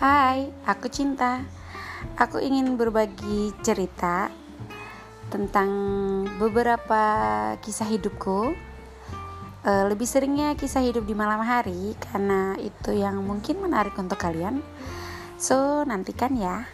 Hai, aku Cinta. Aku ingin berbagi cerita tentang beberapa kisah hidupku. Eh, lebih seringnya kisah hidup di malam hari karena itu yang mungkin menarik untuk kalian. So, nantikan ya.